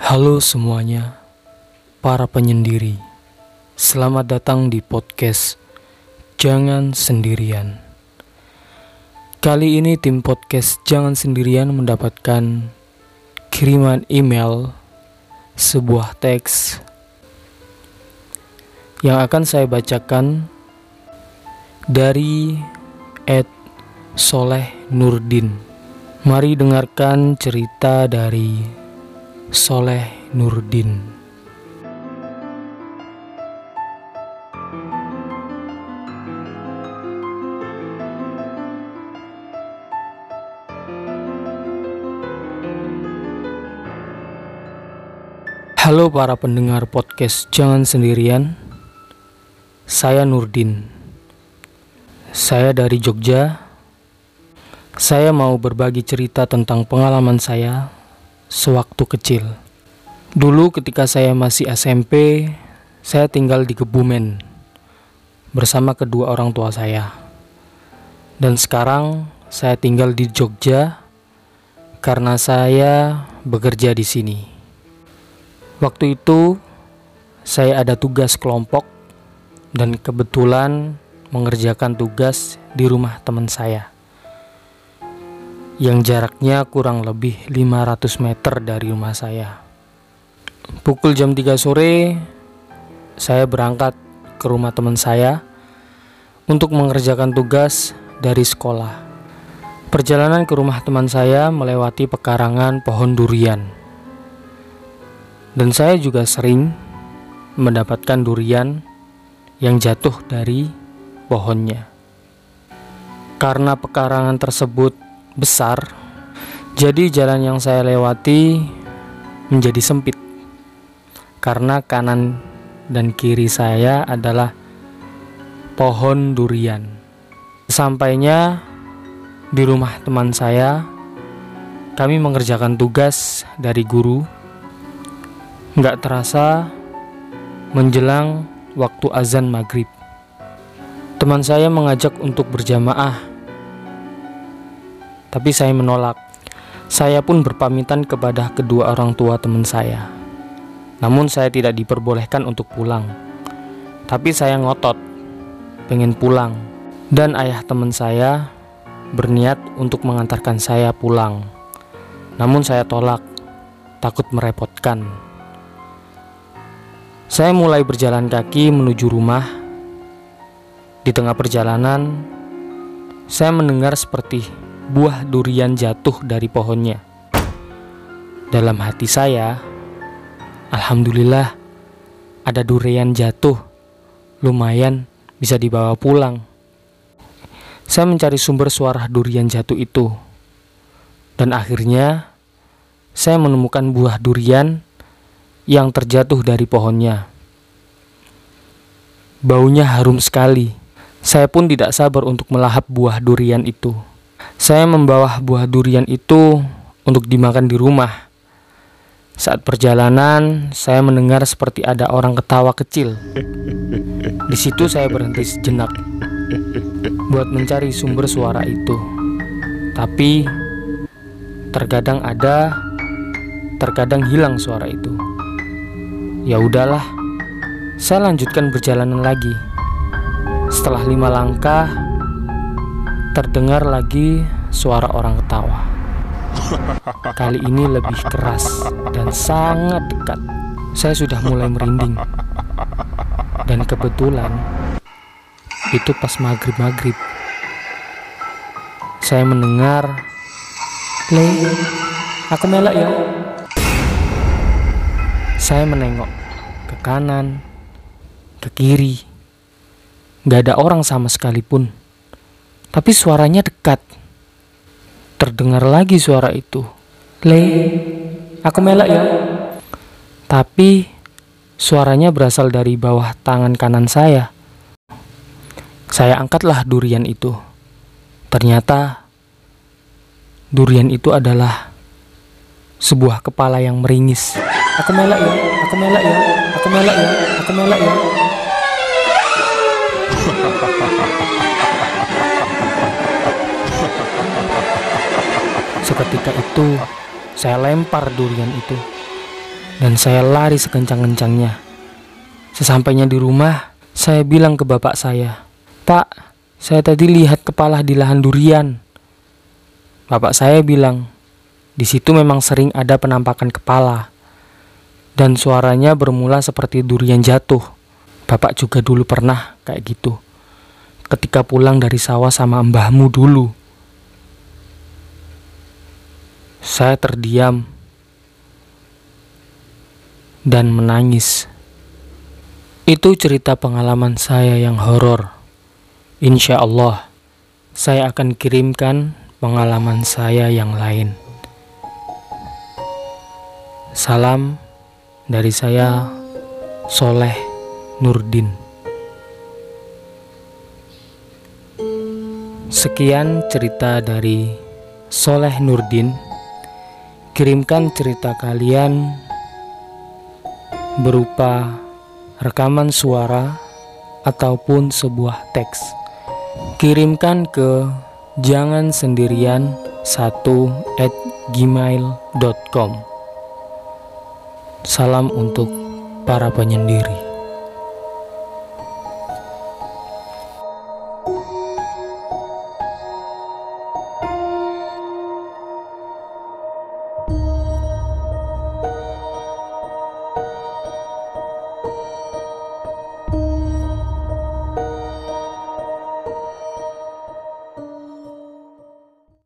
Halo semuanya, para penyendiri. Selamat datang di podcast Jangan Sendirian. Kali ini tim podcast Jangan Sendirian mendapatkan kiriman email sebuah teks yang akan saya bacakan dari Ed Soleh Nurdin. Mari dengarkan cerita dari Soleh Nurdin. Halo para pendengar podcast Jangan Sendirian. Saya Nurdin. Saya dari Jogja. Saya mau berbagi cerita tentang pengalaman saya sewaktu kecil. Dulu ketika saya masih SMP, saya tinggal di Kebumen bersama kedua orang tua saya. Dan sekarang saya tinggal di Jogja karena saya bekerja di sini. Waktu itu saya ada tugas kelompok dan kebetulan mengerjakan tugas di rumah teman saya yang jaraknya kurang lebih 500 meter dari rumah saya. Pukul jam 3 sore saya berangkat ke rumah teman saya untuk mengerjakan tugas dari sekolah. Perjalanan ke rumah teman saya melewati pekarangan pohon durian dan saya juga sering mendapatkan durian yang jatuh dari pohonnya. Karena pekarangan tersebut besar, jadi jalan yang saya lewati menjadi sempit. Karena kanan dan kiri saya adalah pohon durian. Sampainya di rumah teman saya, kami mengerjakan tugas dari guru Nggak terasa menjelang waktu azan maghrib. Teman saya mengajak untuk berjamaah, tapi saya menolak. Saya pun berpamitan kepada kedua orang tua teman saya. Namun saya tidak diperbolehkan untuk pulang. Tapi saya ngotot, pengen pulang. Dan ayah teman saya berniat untuk mengantarkan saya pulang. Namun saya tolak, takut merepotkan. Saya mulai berjalan kaki menuju rumah. Di tengah perjalanan, saya mendengar seperti buah durian jatuh dari pohonnya. Dalam hati saya, alhamdulillah ada durian jatuh. Lumayan bisa dibawa pulang. Saya mencari sumber suara durian jatuh itu. Dan akhirnya saya menemukan buah durian yang terjatuh dari pohonnya. Baunya harum sekali. Saya pun tidak sabar untuk melahap buah durian itu. Saya membawa buah durian itu untuk dimakan di rumah. Saat perjalanan, saya mendengar seperti ada orang ketawa kecil. Di situ saya berhenti sejenak buat mencari sumber suara itu. Tapi terkadang ada, terkadang hilang suara itu. Ya udahlah, saya lanjutkan perjalanan lagi. Setelah lima langkah, terdengar lagi suara orang ketawa. Kali ini lebih keras dan sangat dekat. Saya sudah mulai merinding. Dan kebetulan itu pas maghrib-maghrib. Saya mendengar, Le, aku melak ya. Saya menengok ke kanan, ke kiri. Gak ada orang sama sekalipun. Tapi suaranya dekat. Terdengar lagi suara itu. Le, aku melak ya. Tapi suaranya berasal dari bawah tangan kanan saya. Saya angkatlah durian itu. Ternyata durian itu adalah sebuah kepala yang meringis. Aku melak ya, aku melak ya, aku melak ya, aku melak ya. Seketika itu, saya lempar durian itu. dan saya lari sekencang-kencangnya. Sesampainya di rumah, saya bilang ke bapak saya, "Pak, saya tadi lihat kepala di lahan durian." Bapak saya bilang, "Di situ memang sering ada penampakan kepala." Dan suaranya bermula seperti durian jatuh. Bapak juga dulu pernah kayak gitu. Ketika pulang dari sawah sama mbahmu dulu. Saya terdiam dan menangis. Itu cerita pengalaman saya yang horor. Insya Allah, saya akan kirimkan pengalaman saya yang lain. Salam dari saya, Soleh Nurdin. Sekian cerita dari Soleh Nurdin. Kirimkan cerita kalian berupa rekaman suara ataupun sebuah teks. Kirimkan ke jangan sendirian 1 at gmail.com Salam untuk para penyendiri.